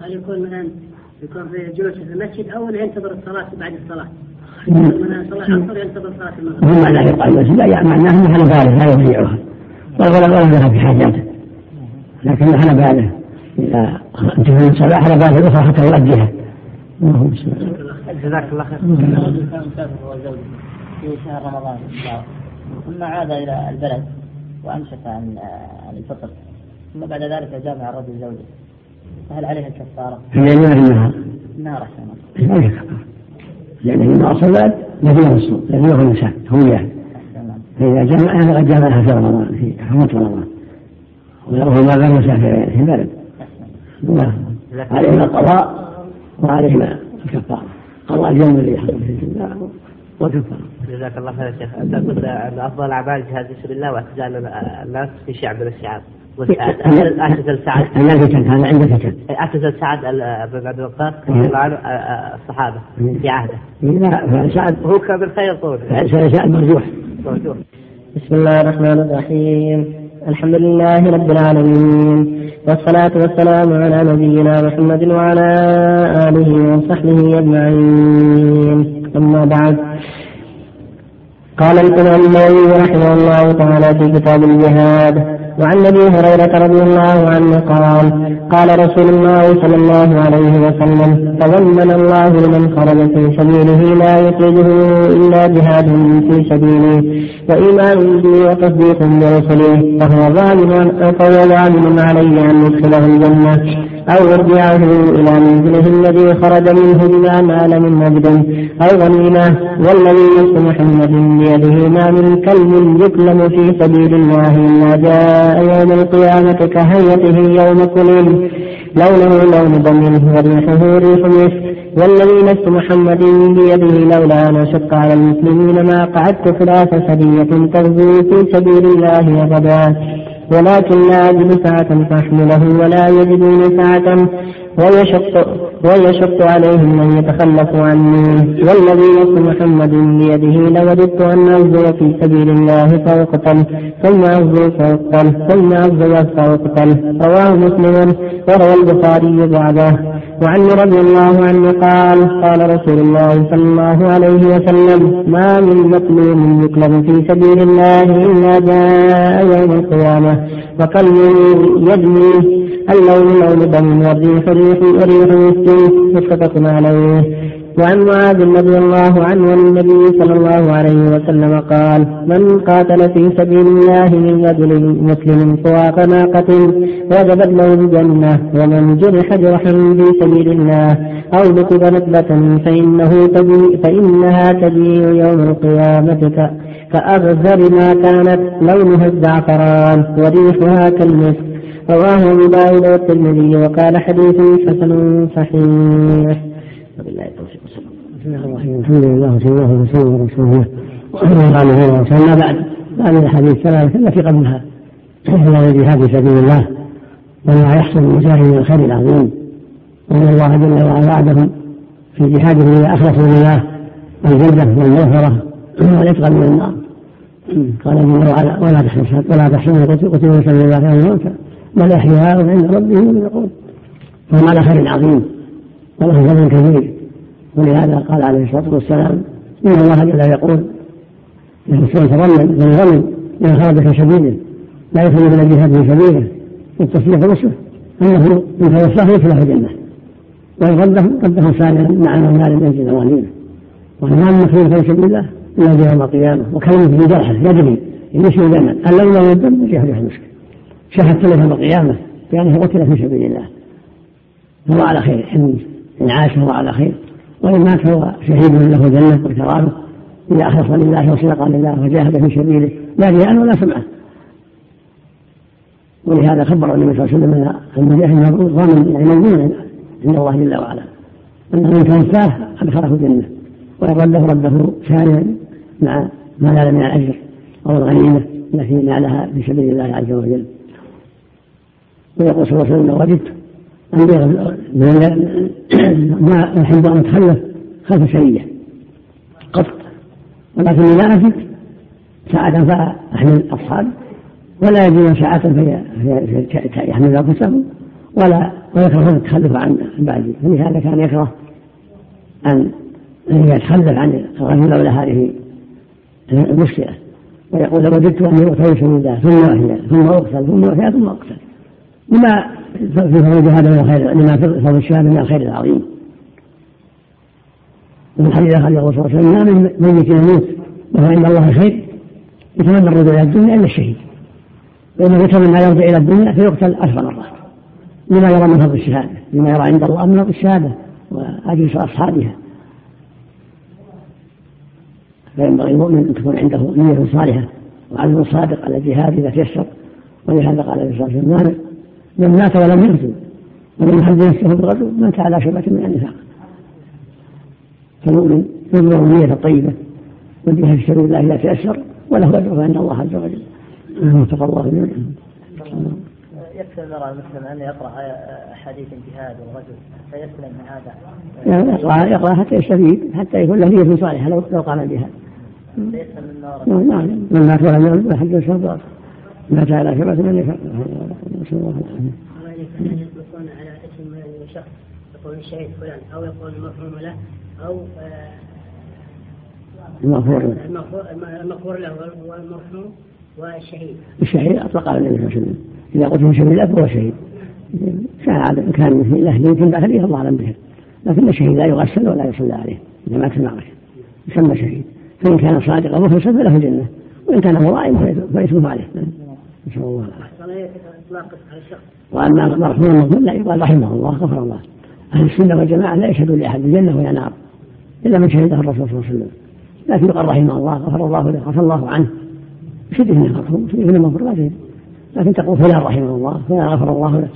هل يكون مثلا يكون في جلوس في المسجد أو ينتظر الصلاة بعد الصلاة. هو معناه يقال المسجد لا يعني معناه انه حل باله لا يضيعها. ولا ولا لها في حاجاته. لكن حل باله إذا انتهى من الصلاة حل باله الأخرى حتى يؤديها اللهم جزاك الله خير. في شهر رمضان ثم عاد إلى البلد وامسك عن عن الفطر. ثم بعد ذلك جامع الرجل زوجه فهل عليه الكفاره؟ في الليل ولا في النهار؟ كفارة. لأن ما أصل البلد لا فيها الصوم لا فيها النساء هوية فإذا جمعها فقد جمعها في رمضان في حرمة رمضان. وهو ما غير مسافر في البلد. عليهما القضاء وعليهما الكفارة. قضاء اليوم الذي حصل في الجنة والكفارة. جزاك الله خير يا شيخ. انت قلت أن أفضل الاعمال جهاد في سبيل الله واعتزال الناس في شعب من الشعاب اعتزل سعد. الفتن هذا عند فتن اعتزل سعد بن عبد الوقاص رضي الله عنه الصحابة في عهده. لا سعد هو كان بالخير طول. سعد مرجوح. مرجوح. بسم الله الرحمن الرحيم. الحمد لله رب العالمين. والصلاة والسلام على نبينا محمد وعلى آله وصحبه أجمعين. أما بعد. قال الإمام النووي رحمه الله تعالى في كتاب الجهاد وعن أبي هريرة رضي الله عنه قال قال رسول الله صلى الله عليه وسلم تضمن الله لمن خرج في سبيله لا يخرجه إلا جهاد في سبيله وإيمان به وتصديق برسله فهو ظالم فهو ظالم عليه أن يدخله الجنة. أو يرجعه إلى منزله الذي خرج منه بما نال من مجد أو غنيمة والذي نفس محمد بيده ما من كلب يكلم في سبيل الله إلا جاء يوم القيامة كهيئته يوم كليل لونه لون دم وريحه ريح مسك. والذي نفس محمد بيده لولا أن أشق على المسلمين ما قعدت خلاف سرية تغزو في سبيل الله أبدا. ولكن لا أجد ساعة فأحمله ولا يجدون ساعة ويشق ويشق عليهم من يتخلف عني. والذي نفس محمد بيده لوددت أن أغزو في سبيل الله فأقتل ثم أغزو فأقتل ثم أغزو فأقتل رواه مسلم وروى البخاري بعده. وعن رضي الله عنه قال قال رسول الله صلى الله عليه وسلم ما من مظلوم يطلب في سبيل الله إلا جاء يوم القيامة وكلب يدمي اللون لون دم والريح ريح وريح مسلم متفق عليه. وعن معاذ رضي الله عنه عن النبي صلى الله عليه وسلم قال من قاتل في سبيل الله من رجل مسلم فواق ناقة وجبت له الجنة ومن جرح جرحا في سبيل الله أو نكب نكبة فإنه تجي فإنها تجيء يوم القيامة كأغزر ما كانت لونها الزعفران وريحها كالمسك رواه أبو داود والترمذي وقال حديث حسن صحيح. وبالله التوفيق بسم الله الرحمن الرحيم. الحمد لله وصلى الله وسلم على رسول الله. وعلى اله وسلم بعد؟ بعد الأحاديث الثلاثه التي قبلها. إلى الجهاد في سبيل الله وما يحصل للمجاهد من الخير العظيم. وإن الله جل وعلا وعدهم في جهادهم إذا أخلصوا لله الجنة والمغفرة والعتق من النار. قال جل وعلا ولا تحسن ولا تحسن قتلوا في سبيل الله موتا بل احياء عند ربهم يرزقون فهم على خير عظيم. وله فضل كبير. ولهذا قال عليه الصلاة والسلام إن الله جل يقول للرسول تظلم من خرج في سبيله لا يخرج من الجهاد في سبيله والتصديق نصره أنه ان توفاه يدخله الجنة. وإن رده رده سالما مع المال من أجل موالينه وإمام مخلوق في سبيل الله إلا يوم القيامة. وكلمة في جرحه يدري يمشي دائما. اللون والدم في حديث المسك شهدت له يوم القيامة. بأنه قتل في سبيل الله. هو على خير. إن عاش فهو على خير. وإن مات فهو شهيد له جنة وكرامة إذا أخلص لله وصدق لله وجاهد في سبيله. لا رياء ولا سمعة. ولهذا خبر النبي صلى الله عليه وسلم أن المجاهد ضامن يعني مضمون عند الله جل وعلا. أنه إن توفاه أدخله الجنة. وإن رده رده ثانيا مع ما نال من الأجر. أو الغنيمة التي نالها في سبيل الله عز وجل. ويقول صلى الله عليه وسلم وجدت ما أحب أن أتخلف خلف سرية قط. ولكني لا أجد ساعة فأحمل أصحابي ولا يجدون ساعة فيحمل أنفسهم ولا ويكرهون التخلف عن بعدي فلهذا كان يكره أن يتخلف عن الرجل لولا هذه المشكلة. ويقول وجدت أني أغتيل الله ثم أحيا ثم أقتل ثم أحيا ثم أقتل. لما في فضل هذا من الخير لما في فضل الشهادة من الخير العظيم. وفي الحديث أخرجه الرسول صلى الله عليه وسلم ما من ميت يموت وهو عند الله خير يتمنى الرجوع إلى الدنيا إلا الشهيد. فإنه يتمنى يرجع إلى الدنيا فيقتل عشر مرات لما يرى من فضل الشهادة لما يرى عند الله من فضل الشهادة وأجلس أصحابها. فينبغي المؤمن أن تكون عنده نية صالحة وعزم صادق على الجهاد إذا تيسر. ولهذا قال النبي صلى الله عليه وسلم من مات ولم يقتل ومن حد نفسه بالرجل مات على شبة من النفاق. فالمؤمن ينظر النية الطيبة والجهاد في سبيل الله إذا تيسر وله أجر عند الله عز وجل وفق الله منه يكفي المرأة المسلم أن يقرأ أحاديث الجهاد والرجل فيسلم من هذا. يعني يقرأ يقرأ حتى يستفيد حتى يكون له نية صالحة لو لو قام الجهاد. فيسلم من نار. نعم من مات ولم يعد فحج مات على شبة من نفاق نسأل الله العافية. يطلقون على اسم شخص يقول الشهيد فلان أو يقول المفهوم له أو المغفور المغفور له والمرحوم والشهيد. الشهيد أطلق على النبي صلى الله عليه وسلم. إذا قلت شهيد الله فهو شهيد كان كان في الاهل يمكن داخل الله اعلم به لكن الشهيد لا يغسل ولا يصلى عليه اذا مات في المعركه يسمى شهيد. فإن كان صادقا مخلصا فله الجنة. وإن كان مضاعف فيتوب عليه. نسال الله. العافيه واما المرحوم المظلوم لا يقال رحمه الله غفر الله. أهل السنة والجماعة لا يشهدون لأحد بالجنه ولا نار إلا من شهده الرسول صلى الله عليه وسلم. لكن يقال رحمه الله غفر الله له عفى الله عنه. شد من المرحوم شد من المغفور لا لكن تقول فلان رحمه الله فلان غفر الله له.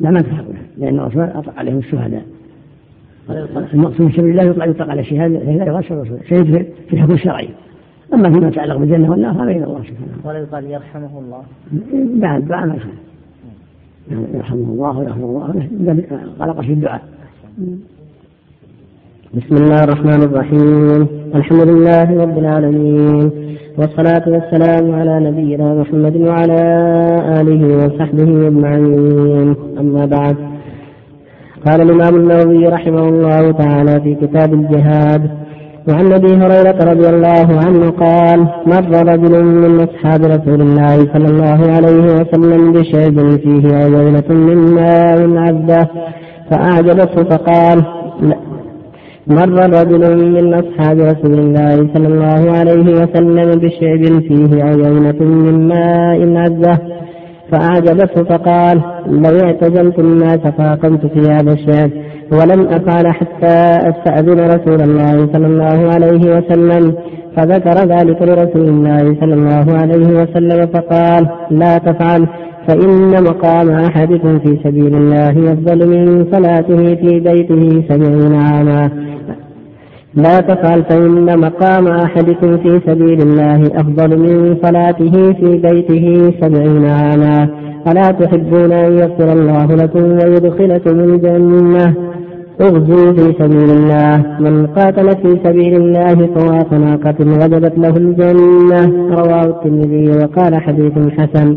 لا ما تلحق لأن الرسول أطلق عليهم الشهداء. المقصود في سبيل الله يطلق يطلق على الشهادة لا يغش الرسول شهيد في الحكم الشرعي. أما فيما يتعلق بالجنة والنار هذا إلى الله سبحانه ولا يقال يرحمه الله. بعد بعد ما يخالف يرحمه الله ويغفر الله. له غلق في الدعاء. بسم الله الرحمن الرحيم. الحمد لله رب العالمين. والصلاة والسلام على نبينا محمد وعلى آله وصحبه أجمعين. أما بعد قال الإمام النووي رحمه الله تعالى في كتاب الجهاد وعن أبي هريرة رضي الله عنه قال مر رجل من أصحاب رسول الله صلى الله عليه وسلم بشيب فيه عيينة من ماء عذبة فأعجبته فقال مر رجل من أصحاب رسول الله صلى الله عليه وسلم بشعب فيه عيينة من ماء عذبة فأعجبته فقال لو اعتزلت الناس فأقمت في هذا الشعب ولم أفعل حتى أستأذن رسول الله صلى الله عليه وسلم. فذكر ذلك لرسول الله صلى الله عليه وسلم فقال لا تفعل فإن مقام أحدكم في سبيل الله أفضل من صلاته في بيته سبعين عاما. لا تفعل فإن مقام أحدكم في سبيل الله أفضل من صلاته في بيته سبعين عاما. ألا تحبون أن يغفر الله لكم ويدخلكم الجنة؟ اغزوا في سبيل الله. من قاتل في سبيل الله فواق ناقة وجبت له الجنة. رواه الترمذي وقال حديث حسن.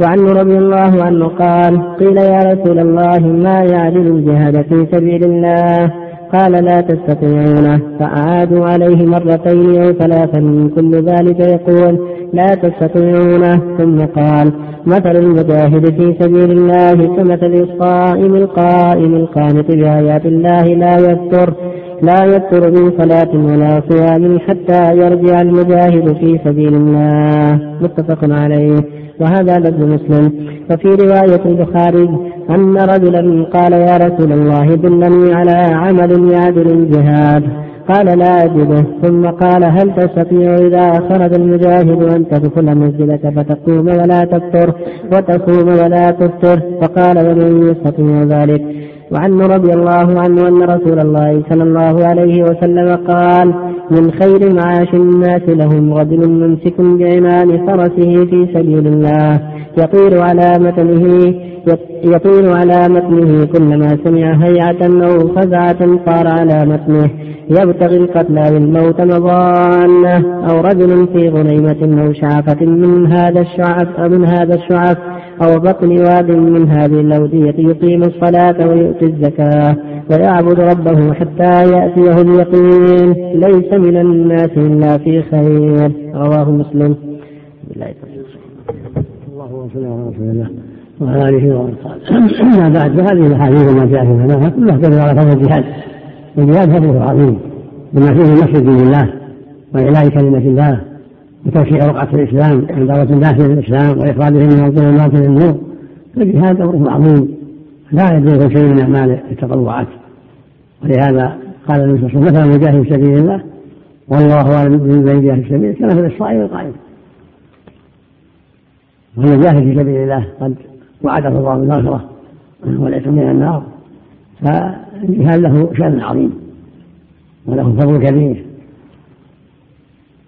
وعنه رضي الله عنه قال قيل يا رسول الله ما يعدل الجهاد في سبيل الله؟ قال لا تستطيعونه. فأعادوا عليه مرتين أو ثلاثا كل ذلك يقول لا تستطيعونه. ثم قال مثل المجاهد في سبيل الله كمثل الصائم القائم القانت بآيات الله لا يفتر لا يفتر من صلاة ولا صيام حتى يرجع المجاهد في سبيل الله. متفق عليه. وهذا لفظ مسلم. وفي رواية البخاري أن رجلا قال يا رسول الله دلني على عمل يعدل الجهاد قال لا أجده. ثم قال هل تستطيع إذا خرج المجاهد أن تدخل مسجدك فتقوم ولا تفطر وتصوم ولا تفطر؟ فقال ومن يستطيع ذلك. وعن رضي الله عنه أن رسول الله صلى الله عليه وسلم قال من خير معاش الناس لهم رجل ممسك بعمام فرسه في سبيل الله يطير على متنه يطير على متنه كلما سمع هيعة أو فزعة طار على متنه يبتغي القتلى بالموت مضانة أو رجل في غنيمة أو شعفة من هذا الشعف أو من هذا الشعف أو بطن واد من هذه الأودية يقيم الصلاة ويؤتي الزكاة ويعبد ربه حتى يأتيه اليقين. ليس من الناس إلا في خير. رواه مسلم. الله صل على رسول الله وعلى آله قال أما بعد فهذه الأحاديث وما جاء في معناها كلها تدل على فضل الجهاد. والجهاد فضله عظيم. بما فيه نصر الله وإعلاء كلمة الله وتوسيع رقعة الإسلام ودعوة الناس إلى الإسلام وإخراجهم من الظلمات إلى النور فالجهاد أمره عظيم. لا يدرك شيء من أعمال التطوعات. ولهذا قال النبي صلى الله عليه وسلم مثل المجاهد في سبيل الله والله أعلم بين في سبيل كمثل الصائم القائم. والمجاهد في سبيل الله قد وعده الله بالمغفرة والعتق من النار. فالجهاد له شأن عظيم وله فضل كبير.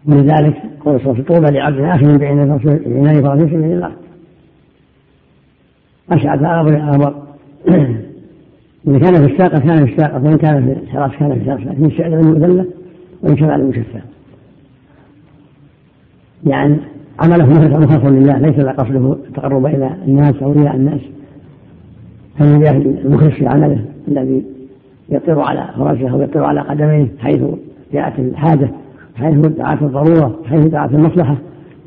ولذلك قول صلى طوبى لعبد آخر بين عنان فرس في سبيل الله أشعث أغبر أغبر إذا كان في الساقة كان في الساقة وإن كان في الحراس كان في الحراس. لكن الشعر المذلة وإن شفع المشفع يعني عمله مخلص لله ليس قصده التقرب إلى الناس أو رياء الناس. فالمجاهد المخلص في عمله الذي يطير على أو يطير على قدميه حيث جاءت الحاجة. حيث دعت الضرورة حيث دعت المصلحة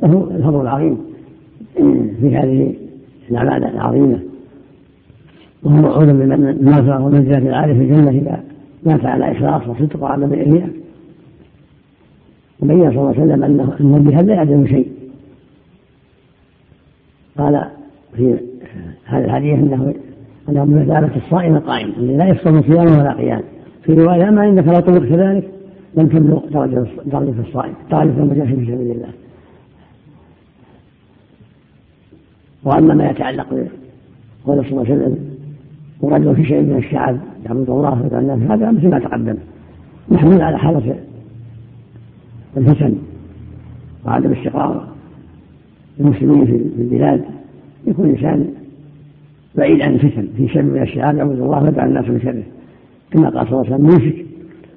له الفضل العظيم في هذه الأعمال العظيمة. وهو موعود بالمغفرة والمنزلة العالية في الجنة إذا مات على إخلاص وصدق وعدم الإرياء وبين صلى الله عليه وسلم أنه أن الجهاد لا يعدل شيء. قال في هذا الحديث أنه أنه بمثابة الصائم القائم الذي لا يفصل صياما ولا قيام. في رواية أما إنك لو طلق كذلك لم تبلغ درجة درجة الصائم درجة المجاهد في سبيل الله. وأما ما يتعلق بقول صلى الله عليه وسلم ورجل في شيء من الشعب يعبد الله الناس هذا مثل ما تقدم. محمول على حالة الفتن وعدم استقرار المسلمين في البلاد. يكون الإنسان بعيد عن الفتن في شر من الشعاب يعبد الله ويدعو الناس من شره. كما قال صلى الله عليه وسلم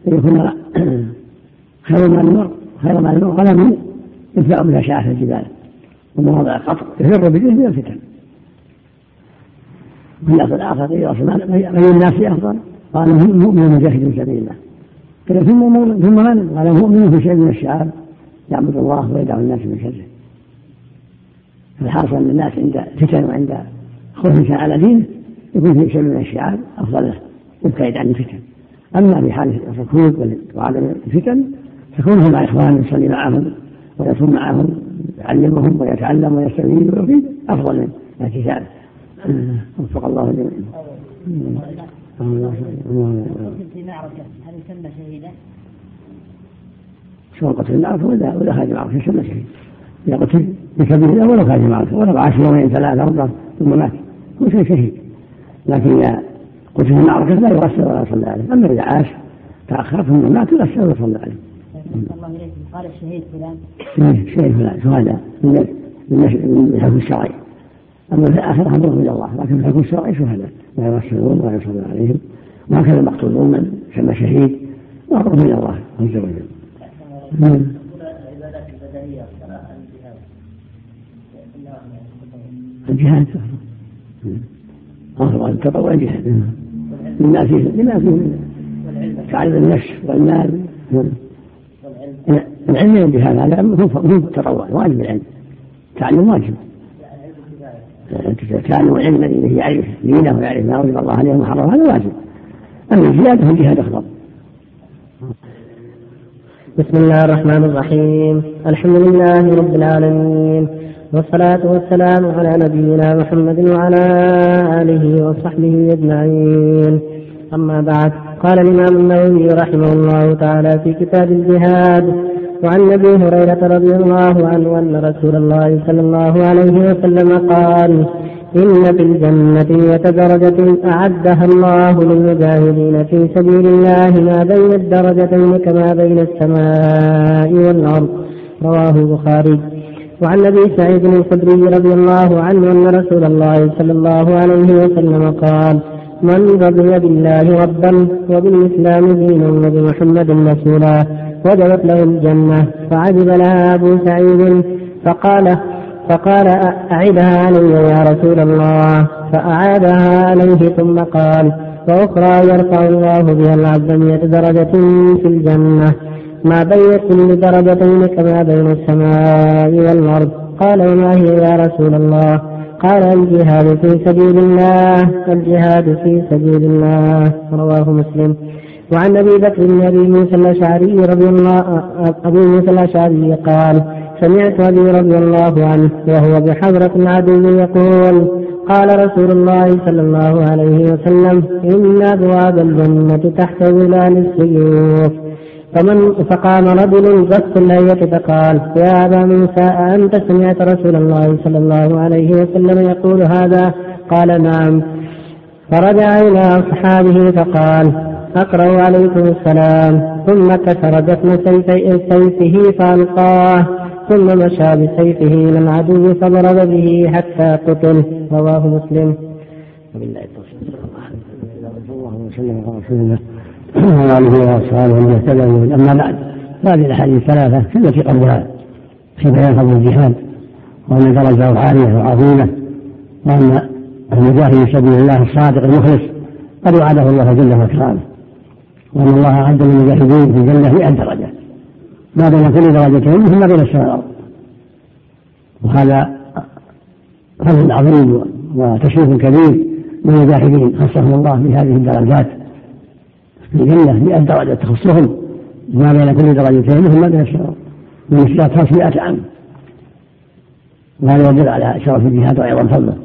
يكون خير ما المرء خير ما المرء غنم يدفع بها شعاف الجبال ومواضع القطر يفر بجهد من الفتن. والناس الآخر قيل أي الناس أفضل قال مؤمن مجاهد في سبيل الله. قيل ثم مؤمن ثم من؟ قال مؤمن في شيء من الشعاب يعبد الله ويدعو الناس من شره. فالحاصل أن الناس عند فتن وعند خوف على دينه يكون في شيء من الشعاب أفضل له يبتعد عن الفتن. أما في حال الركود وعدم الفتن فكونه مع إخوانه يصلي معهم ويصوم معهم يعلمهم ويتعلم ويستفيد ويفيد أفضل من الاعتزال. وفق الله جميعا. في معركة هل يسمى شهيدا؟ سواء قتل المعركة ولا خارج المعركة يسمى شهيد إذا قتل بسبيل الله ولا خارج المعركة ولا عاش يومين ثلاثة أربعة ثم مات كل شيء شهيد. لكن إذا قتل في المعركة لا يغسل ولا يصلى عليه أما إذا عاش تأخر ثم مات يغسل ويصلى عليه. الله إليكم قال الشهيد فلان. الشهيد فلان شهداء من الحكم الشرعي. أما في الآخرة أمرهم إلى الله لكن في الحكم الشرعي شهداء. لا يغسلون ولا يصلى عليهم وهكذا المقتولون من سمى شهيد. وأمرهم إلى الله عز وجل. الجهاد. أفضل التطوع جهاد لما فيه لما فيه تعلم النفس والمال. العلم بهذا هذا هو تطوع واجب العلم. تعلم واجب. تعلم العلم الذي يعرف دينه ويعرف ما وجب الله عليه ومحرم هذا واجب. أما الزياده فالجهاد افضل بسم الله الرحمن الرحيم. الحمد لله رب العالمين. والصلاة والسلام على نبينا محمد وعلى آله وصحبه أجمعين. أما بعد قال الإمام النووي رحمه الله تعالى في كتاب الجهاد وعن أبي هريرة رضي الله عنه أن رسول الله صلى الله عليه وسلم قال إن في الجنة درجة أعدها الله للمجاهدين في سبيل الله ما بين الدرجتين كما بين السماء والأرض. رواه البخاري. وعن أبي سعيد الخدري رضي الله عنه أن رسول الله صلى الله عليه وسلم قال من رضي بالله ربا وبالإسلام دينا وبمحمد رسولا وجبت له الجنة فعجب لها أبو سعيد فقال فقال أعدها علي يا رسول الله. فأعادها عليه ثم قال وأخرى يرفع الله بها العبد مئة درجة في الجنة. ما بين كل درجتين كما بين السماء والأرض. قال وما هي يا رسول الله؟ قال الجهاد في سبيل الله. الجهاد في سبيل الله. رواه مسلم. وعن أبي بكر بن أبي موسى الأشعري رضي الله ابي موسى الأشعري قال سمعت أبي رضي الله عنه وهو بحضرة العدو يقول قال رسول الله صلى الله عليه وسلم إن أبواب الجنة تحت ظلال السيوف. فمن فقام رجل قص الليلة فقال يا أبا موسى أنت سمعت رسول الله صلى الله عليه وسلم يقول هذا؟ قال نعم. فرجع إلى أصحابه فقال أقرأ عليكم السلام. ثم كسر دفن سيفه فألقاه. ثم مشى بسيفه إلى العدو فضرب به حتى قتل. رواه مسلم. وبالله التوفيق. الله وسلم. على رسول الله وعلى اله وأصحابه ومن اهتدى أما بعد فهذه الأحاديث الثلاثة في التي قبلها في بيان فضل الجهاد وأن درجة عالية وعظيمة وأن المجاهد في سبيل الله الصادق المخلص قد وعده الله جل وعلا وأن الله أعد للمجاهدين في الجنة 100 درجة. ما بين كل درجتين مثل ما بين السماء والأرض. وهذا فضل عظيم وتشريف كبير للمجاهدين خصهم الله بهذه الدرجات. الجنة 100 درجة تخصهم ما بين كل درجتين مثل ما بين السماء من الشهاد 500 عام. وهذا يدل على شرف الجهاد وعظم فضله.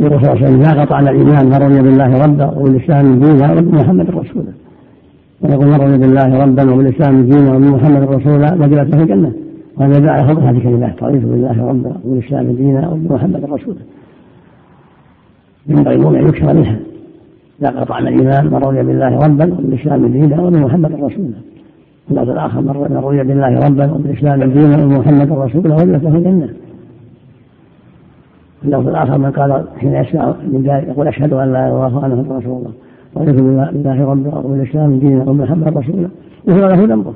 يقول صلى الله عليه وسلم لا قطعنا الإيمان من رضي بالله ربا وبالاسلام دينا وبمحمد رسولا ويقول من رضي بالله ربا وبالاسلام دينا وبمحمد رسولا وجلت في الجنة. وهذا يدل على فضل هذه الكلمات رضيت بالله ربا وبالاسلام دينا وبمحمد رسولا ينبغي المؤمن أن يكثر منها. لا قطعنا الإيمان من رضي بالله ربا وبالاسلام دينا وبمحمد رسولا. اللفظ الآخر من رضي بالله ربا وبالاسلام دينا وبمحمد رسولا وجلت في الجنه اللفظ الآخر من قال حين يسمع من ذلك يقول أشهد أن لا إله إلا الله وأن رسول الله. ورضيت بالله ربا وبالإسلام دينا وبمحمد رسول الله غفر له ذنبه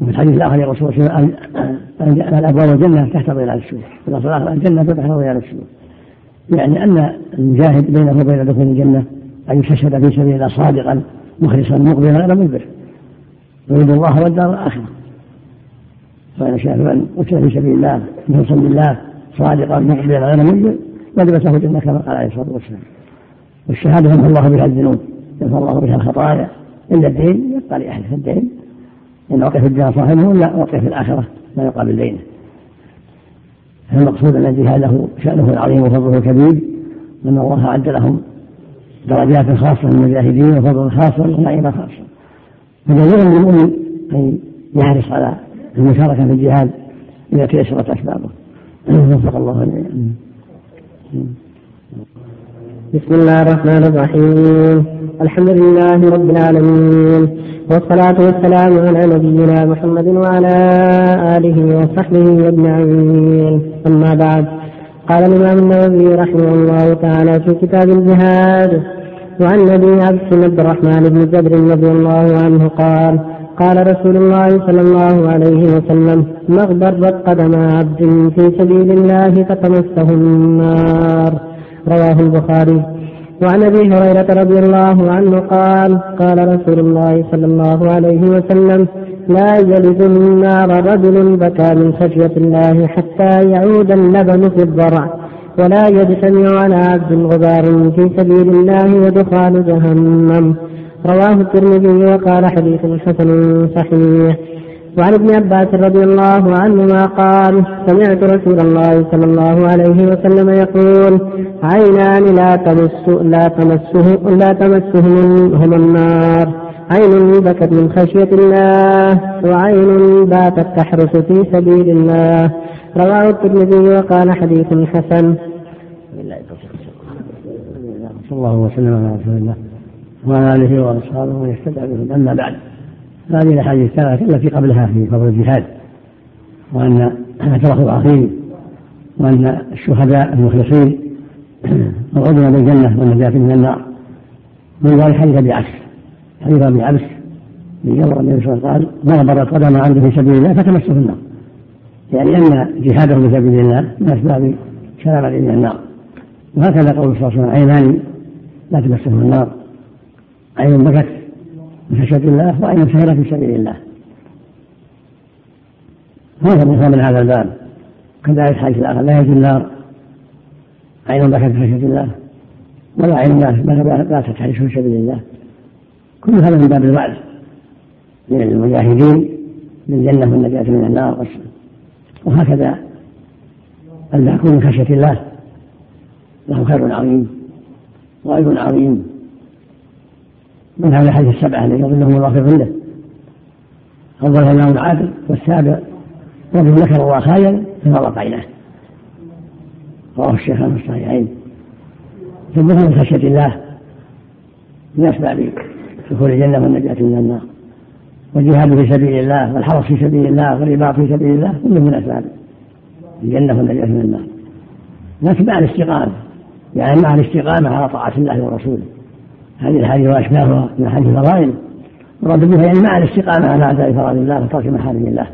وفي الحديث الآخر يقول صلى الله عليه وسلم أن أبواب الجنة تحت ظلال السوق في اللفظ الآخر الجنة تحت ظلال السوق يعني أن المجاهد بينه وبين دخول الجنة أن يستشهد في سبيل الله صادقا مخلصا مقبلا على مدبر يريد الله والدار الآخرة. فإن شاء من قتل في سبيل الله مخلصا لله صادقا مقبلا غير منزل له الجنة كما قال عليه الصلاة والسلام. والشهادة يمحو الله بها الذنوب يمحو الله بها الخطايا. إلا الدين يبقى لأهله الدين. إن وقف الدين صاحبه ولا وقف الآخرة ما يقابل دينه. فالمقصود أن الجهاد له شأنه العظيم وفضله الكبير أن الله أعد لهم درجات خاصة للمجاهدين وفضل خاصة ونعيمة خاصة فجميع للمؤمن أن يحرص على المشاركة في الجهاد إذا تيسرت أسبابه. وفق الله بسم الله الرحمن الرحيم. الحمد لله رب العالمين. والصلاة والسلام على نبينا محمد وعلى آله وصحبه أجمعين. أما بعد قال الإمام النووي رحمه الله تعالى في كتاب الجهاد وعن أبي عبد الرحمن بن جبر رضي الله عنه قال قال رسول الله صلى الله عليه وسلم ما اغبرت قدم عبد في سبيل الله فتمسه النار. رواه البخاري. وعن أبي هريرة رضي الله عنه قال قال رسول الله صلى الله عليه وسلم لا يلد النار رجل بكى من خشية الله حتى يعود اللبن في الضرع ولا يجتمع على عبد غبار في سبيل الله ودخان جهنم. رواه الترمذي وقال حديث حسن صحيح. وعن ابن عباس رضي الله عنهما قال سمعت رسول الله صلى الله عليه وسلم يقول عينان لا تمس لا تمسه لا تمسهما النار. عين بكت من خشية الله وعين باتت تحرس في سبيل الله. رواه الترمذي وقال حديث حسن. صلى الله وسلم على رسول الله وعلى آله وأصحابه ومن اهتدى بهم أما بعد هذه الأحاديث التي قبلها في فضل الجهاد وأن أجره عظيم وأن الشهداء المخلصين موعودون بالجنة والنجاة من النار. من ذلك حديث أبي عبس. حديث أبي عبس يوم النبي صلى الله عليه وسلم قال ضرب قدم عنده في سبيل الله فتمسه النار. يعني أن جهاده في سبيل الله من أسباب سلامة من النار. وهكذا قول صلى الله عليه وسلم عينان لا تمسه النار. عين بكت. من خشية الله وعين سهرة في سبيل الله. هذا من هذا الباب؟ كذلك حديث الآخر لا يجد النار. عين بكت خشية الله؟ ولا عين باتت في سبيل الله. كل هذا من باب الوعد للمجاهدين بالجنة والنجاة من النار وهكذا الباكون من خشية الله. له خير عظيم وأجر عظيم. من هذا الحديث السبعة الذي يظلهم الله في ظله. أفضل الله العادل والسابع رجل ذكر الله خيرا ففرق عيناه رواه الشيخان في الصحيحين. ثم من خشية الله من أسباب دخول الجنة والنجاة من النار. والجهاد في سبيل الله والحرص في سبيل الله والرباط في سبيل الله كله من أسباب الجنة والنجاة من النار. لكن مع الاستقامة يعني مع الاستقامة على طاعة الله ورسوله. هذه الحديث وأشباهها من حديث الفضائل مراد بها يعني مع الاستقامة على أداء فرائض الله وترك محارم الله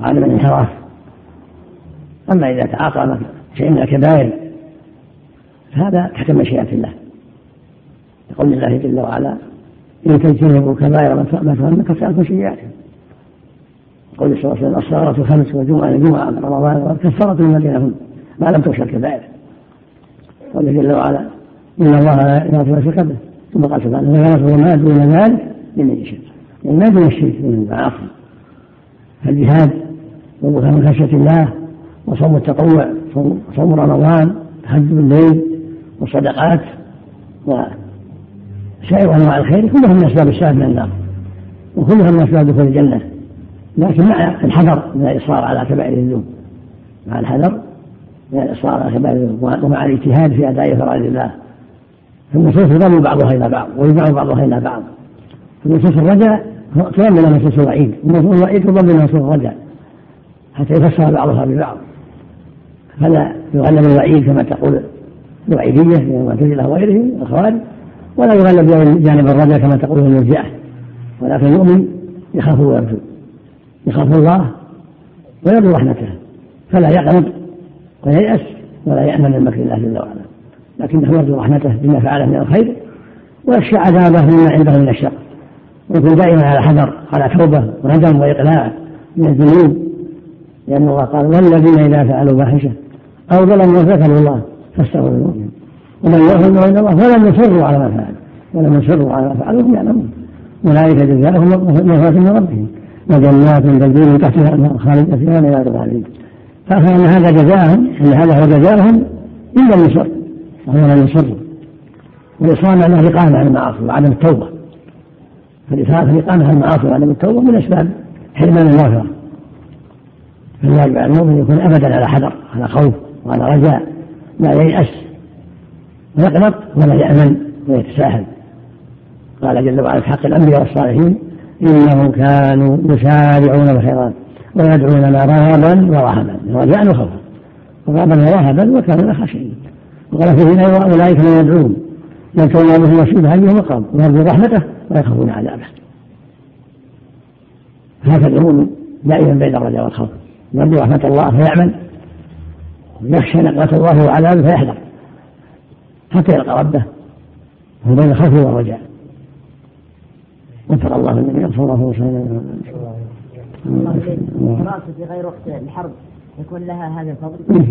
وعدم الانحراف أما إذا تعاقب شيء من الكبائر فهذا تحت مشيئة الله. يقول الله جل وعلا إن تجتنبوا كبائر ما تهم كفر عنكم سيئاتكم يقول صلى الله عليه وسلم الصلاة خمس والجمعة الجمعة رمضان كفرة من بينهم ما لم تغش الكبائر. قال جل وعلا إن الله لا يغفر الشرك ثم قال سبحانه ويغفر ما دون ذلك لمن يشاء. يعني ما دون الشرك من المعاصي فالجهاد والبكاء من خشية الله وصوم التطوع صوم رمضان تهجد الليل والصدقات وسائر أنواع الخير كلها من أسباب السلام من النار وكلها من أسباب دخول الجنة. لكن مع الحذر من الإصرار على كبائر الذنوب. مع الحذر من الإصرار على كبائر الذنوب ومع الاجتهاد في أداء فرائض الله. فالنصوص يضم بعضها إلى بعض ويجمع بعضها إلى بعض. فنصوص الرجاء تضمن نصوص الوعيد ونصوص الوعيد تضمن نصوص الرجاء حتى يفسر بعضها ببعض. فلا يغلب الوعيد كما تقول الوعيدية من المعتزلة وغيرهم الخوارج. ولا يغلب جانب الرجاء كما تقول المرجئة. ولكن المؤمن يخاف ويرجو يخاف الله ويرجو رحمته. فلا يقنط وييأس ولا يأمن من مكر الله جل وعلا. لكنه يرجو رحمته بما فعله من الخير ويخشى عذابه مما عنده من الشر. ويكون دائما على حذر على توبة وندم وإقلاع من الذنوب. لأن الله قال والذين إذا فعلوا فاحشة أو ظلموا ذكروا الله فاستغفروا ذنوبهم ومن يغفر عند الله ولم يصروا على ما فعلوا ولم يصروا على ما فعلوا هم يعلمون أولئك جزاؤهم مغفرة من ربهم. وجنات تجري من تحتها الأنهار خالدة فيها إلى العالمين فأخبر أن هذا جزاءهم أن هذا هو جزاؤهم إلا لم يصر. وهو لم يصروا والإصرار معناه الإقامة على المعاصي وعدم التوبة. فالإقامة على المعاصي وعدم التوبة من أسباب حرمان المغفرة. فالواجب على المؤمن يكون أبدا على حذر على خوف وعلى رجاء لا ييأس ويقنط ولا يأمن ويتساهل. قال جل وعلا في حق الأنبياء والصالحين إنهم كانوا يسارعون الخيرات ويدعوننا رغبا ورهبا رجاء وخوفا رغبا ورهبا وكانوا خاشعين. وقال في أولئك من يدعون. يذكرون بهم وسيل هذه مقام. ويرجو رحمته ويخافون عذابه. هكذا المؤمن دائما بين الرجاء والخوف. يرجو رحمة الله فيعمل. ويخشى نقمة الله وعذابه فيحذر. حتى يلقى ربه. هو بين الخوف والرجاء. وفق الله النبي صلى الله عليه وسلم. الدراسة في غير وقت الحرب يكون لها هذا الفضل؟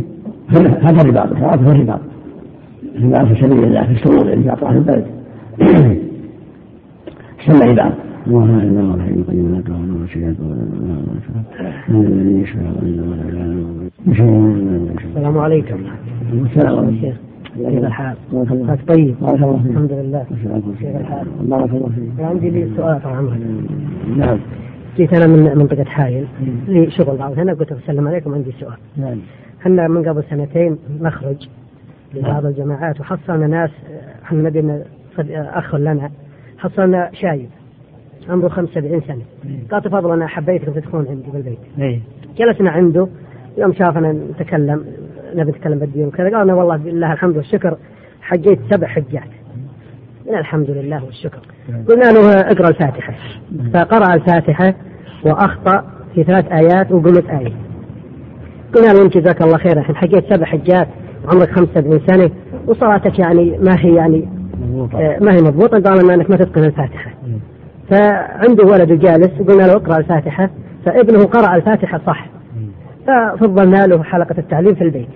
هذا الرباط الرباط الرباط في سبيل الله في البلد. القيوم لا تغفر له شيئا الذي يشفع السلام عليكم. السلام عليكم. كيف الحال؟ طيب بارك الله فيك. الحمد لله. كيف الحال؟ بارك الله فيك. عندي لي سؤال طال عمرك نعم. جيت أنا من منطقة حايل لي شغل بعض هنا قلت بسلم عليكم عندي سؤال. نعم. إحنا من قبل سنتين نخرج. لبعض الجماعات وحصلنا ناس إحنا نبي أخ لنا حصلنا شايب عمره 75 سنة. قال تفضل أنا حبيتكم تدخلون عندي بالبيت إيه. جلسنا عنده يوم شافنا نتكلم نبي نتكلم بالدين وكذا قالنا والله بالله الحمد والشكر حجيت سبع حجات. قلنا الحمد لله والشكر. قلنا له اقرأ الفاتحة. فقرأ الفاتحة وأخطأ في ثلاث آيات وقلت آية. قلنا له أنت جزاك الله خير الحين حجيت سبع حجات وعمرك 75 سنة وصلاتك يعني ما هي يعني آه، ما هي مضبوطة قال أنك ما تتقن الفاتحة. فعنده ولد جالس وقلنا له اقرأ الفاتحة فابنه قرأ الفاتحة صح ففضلنا له حلقة التعليم في البيت.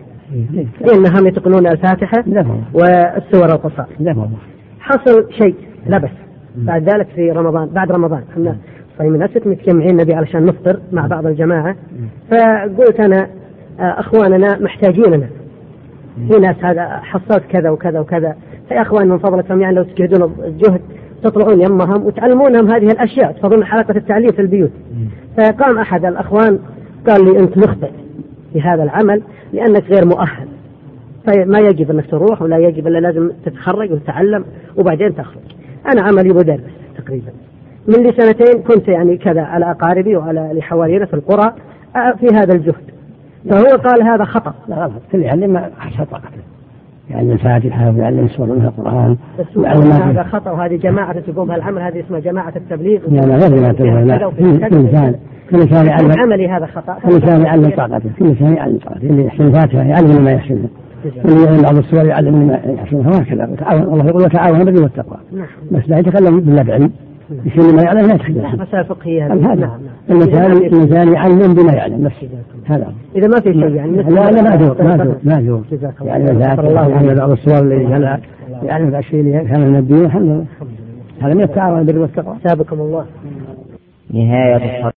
لأنهم يتقنون الفاتحة والسور القصار حصل شيء لبس بعد ذلك في رمضان بعد رمضان. إحنا صايمين ناس متجمعين نبي علشان نفطر مع بعض الجماعة. فقلت أنا آه، أخواننا محتاجيننا في ناس هذا حصلت كذا وكذا وكذا. فيا أخوان من فضلكم يعني لو تجهدون الجهد تطلعون يمهم وتعلمونهم هذه الأشياء تفضلون حلقة التعليم في البيوت. فقام أحد الأخوان قال لي أنت مخطئ في هذا العمل لأنك غير مؤهل. فما يجب أنك تروح ولا يجب الا لازم تتخرج وتتعلم وبعدين تخرج. أنا عملي مدرس تقريبا. من لي سنتين كنت يعني كذا على أقاربي وعلى لحوالينا في القرى آه، في هذا الجهد. فهو قال هذا خطأ. لا غلط كل يعلم حسب طاقته. يعلم الفاتحه ويعلم سور منها القرآن. هذا خطأ وهذه جماعة تقوم بهالعمل هذه اسمها جماعة التبليغ. لا لا غير جماعة التبليغ لا. كل انسان كل انسان يعلم. عملي هذا خطأ. كل انسان يعلم طاقته كل انسان يعلم طاقته. اللي يحسن الفاتحه يعلم ما يحسنه اللي يعلم بعض السور يعلم ما يحسنه وهكذا الله يقول وتعاونوا بالبر والتقوى نعم. بس لا يتكلم بالله بعلم يصير ما يعلم لا يتخيل مسائل فقهية هذا. نعم نعم. المثال المثال يعلم بما يعلم نفسه هذا. إذا ما في شيء يعني لا لا ما جور ما جور ما جور يعني الله يعني بعض الصور اللي كان يعلم الاشياء اللي كان ينبيه الحمد لله. هذا من التعاون البر والتقوى سابقكم الله. نهاية